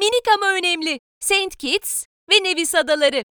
Minik ama önemli. Saint Kitts ve Nevis Adaları.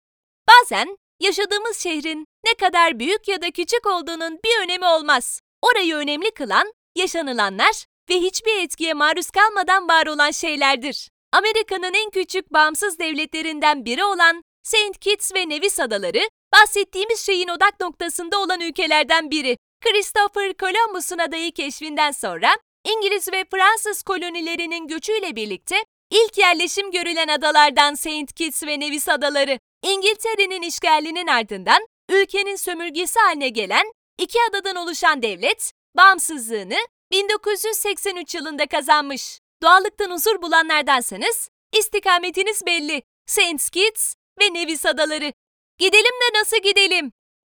Bazen yaşadığımız şehrin ne kadar büyük ya da küçük olduğunun bir önemi olmaz. Orayı önemli kılan yaşanılanlar ve hiçbir etkiye maruz kalmadan var olan şeylerdir. Amerika'nın en küçük bağımsız devletlerinden biri olan Saint Kitts ve Nevis Adaları, bahsettiğimiz şeyin odak noktasında olan ülkelerden biri. Christopher Columbus'un adayı keşfinden sonra İngiliz ve Fransız kolonilerinin göçüyle birlikte ilk yerleşim görülen adalardan Saint Kitts ve Nevis Adaları. İngiltere'nin işgalinin ardından ülkenin sömürgesi haline gelen iki adadan oluşan devlet, bağımsızlığını 1983 yılında kazanmış. Doğallıktan huzur bulanlardansanız istikametiniz belli. Saint Kitts ve Nevis Adaları. Gidelim de nasıl gidelim?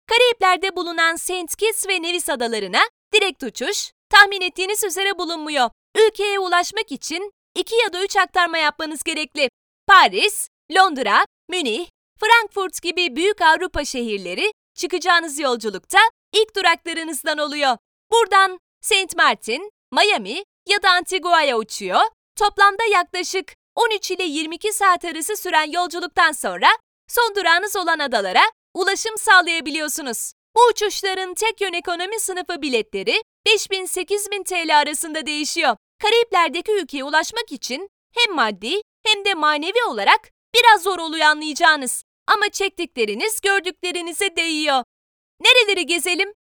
Karayipler'de bulunan Saint Kitts ve Nevis Adalarına direkt uçuş, tahmin ettiğiniz üzere bulunmuyor. Ülkeye ulaşmak için iki ya da üç aktarma yapmanız gerekli. Paris, Londra, Münih, Frankfurt gibi büyük Avrupa şehirleri çıkacağınız yolculukta ilk duraklarınızdan oluyor. Buradan Saint Martin, Miami ya da Antigua'ya uçuyor. Toplamda yaklaşık 13 ile 22 saat arası süren yolculuktan sonra son durağınız olan adalara ulaşım sağlayabiliyorsunuz. Bu uçuşların tek yön ekonomi sınıfı biletleri 5000-8000 TL arasında değişiyor. Karayipler'deki ülkeye ulaşmak için hem maddi hem de manevi olarak biraz zor oluyor anlayacağınız. Ama çektikleriniz gördüklerinize değiyor. Nereleri gezelim?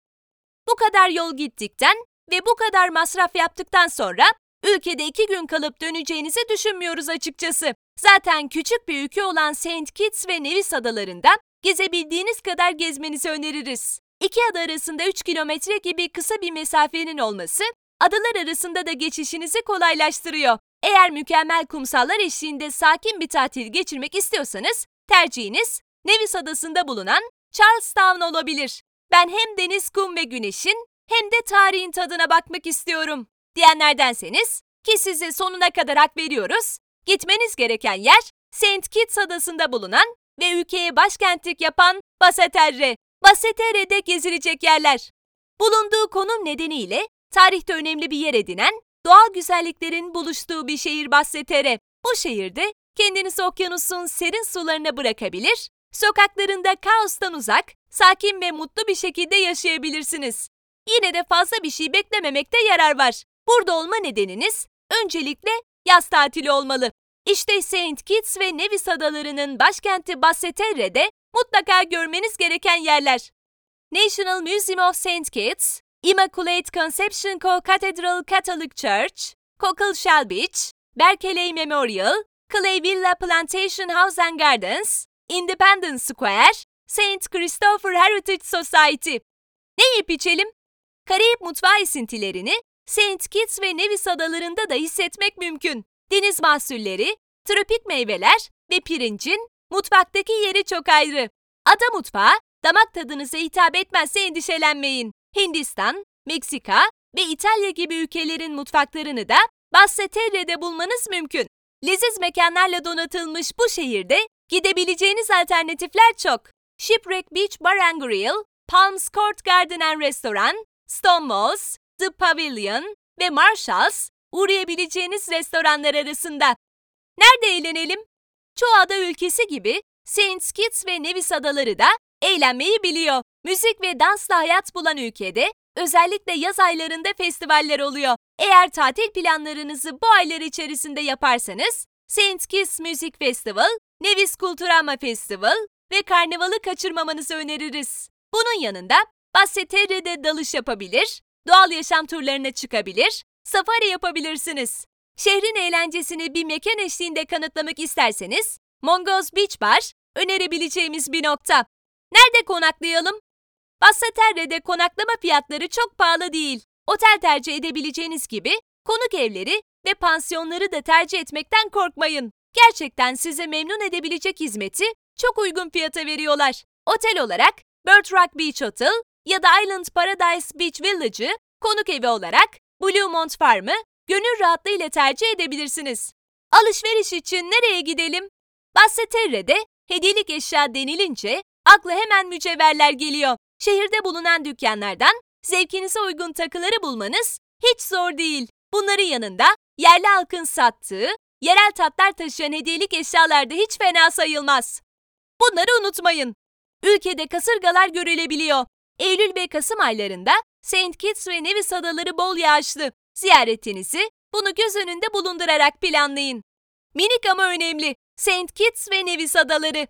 Bu kadar yol gittikten ve bu kadar masraf yaptıktan sonra ülkede iki gün kalıp döneceğinizi düşünmüyoruz açıkçası. Zaten küçük bir ülke olan Saint Kitts ve Nevis adalarında gezebildiğiniz kadar gezmenizi öneririz. İki ada arasında 3 kilometre gibi kısa bir mesafenin olması, adalar arasında da geçişinizi kolaylaştırıyor. Eğer mükemmel kumsallar eşliğinde sakin bir tatil geçirmek istiyorsanız, tercihiniz Nevis adasında bulunan Charlestown olabilir. Ben hem deniz, kum ve güneşin hem de tarihin tadına bakmak istiyorum diyenlerdenseniz ki size sonuna kadar hak veriyoruz, gitmeniz gereken yer Saint Kitts adasında bulunan ve ülkeye başkentlik yapan Basseterre. Basseterre'de gezilecek yerler. Bulunduğu konum nedeniyle tarihte önemli bir yer edinen, doğal güzelliklerin buluştuğu bir şehir Basseterre. Bu şehirde kendinizi okyanusun serin sularına bırakabilir, sokaklarında kaostan uzak, sakin ve mutlu bir şekilde yaşayabilirsiniz. Yine de fazla bir şey beklememekte yarar var. Burada olma nedeniniz öncelikle yaz tatili olmalı. İşte Saint Kitts ve Nevis adalarının başkenti Basseterre'de mutlaka görmeniz gereken yerler. National Museum of Saint Kitts, Immaculate Conception Co-Cathedral Catholic Church, Cockle Shell Beach, Berkeley Memorial, Clay Villa Plantation House and Gardens, Independence Square, Saint Christopher Heritage Society. Ne yiyip içelim? Karayip mutfağı esintilerini Saint Kitts ve Nevis adalarında da hissetmek mümkün. Deniz mahsulleri, tropik meyveler ve pirincin mutfaktaki yeri çok ayrı. Ada mutfağı damak tadınıza hitap etmezse endişelenmeyin. Hindistan, Meksika ve İtalya gibi ülkelerin mutfaklarını da Basseterre'de bulmanız mümkün. Leziz mekanlarla donatılmış bu şehirde gidebileceğiniz alternatifler çok. Shipwreck Beach Bar and Grill, Palms Court Garden and Restaurant, Stonewalls, The Pavilion ve Marshalls uğrayabileceğiniz restoranlar arasında. Nerede eğlenelim? Çoğu ada ülkesi gibi Saint Kitts ve Nevis adaları da eğlenmeyi biliyor. Müzik ve dansla hayat bulan ülkede özellikle yaz aylarında festivaller oluyor. Eğer tatil planlarınızı bu aylar içerisinde yaparsanız Saint Kitts Music Festival, Nevis Kulturama Festival ve Karnavalı kaçırmamanızı öneririz. Bunun yanında Basseterre'de dalış yapabilir, doğal yaşam turlarına çıkabilir, safari yapabilirsiniz. Şehrin eğlencesini bir mekan eşliğinde kanıtlamak isterseniz, Mongoz Beach Bar önerebileceğimiz bir nokta. Nerede konaklayalım? Basseterre'de konaklama fiyatları çok pahalı değil. Otel tercih edebileceğiniz gibi konuk evleri ve pansiyonları da tercih etmekten korkmayın. Gerçekten size memnun edebilecek hizmeti çok uygun fiyata veriyorlar. Otel olarak Bird Rock Beach Hotel ya da Island Paradise Beach Village'ı konuk evi olarak Blue Mont Farm'ı gönül rahatlığıyla tercih edebilirsiniz. Alışveriş için nereye gidelim? Basseterre'de hediyelik eşya denilince akla hemen mücevherler geliyor. Şehirde bulunan dükkanlardan zevkinize uygun takıları bulmanız hiç zor değil. Bunların yanında yerli halkın sattığı yerel tatlar taşıyan hediyelik eşyalar da hiç fena sayılmaz. Bunları unutmayın. Ülkede kasırgalar görülebiliyor. Eylül ve Kasım aylarında Saint Kitts ve Nevis adaları bol yağışlı. Ziyaretinizi bunu göz önünde bulundurarak planlayın. Minik ama önemli. Saint Kitts ve Nevis adaları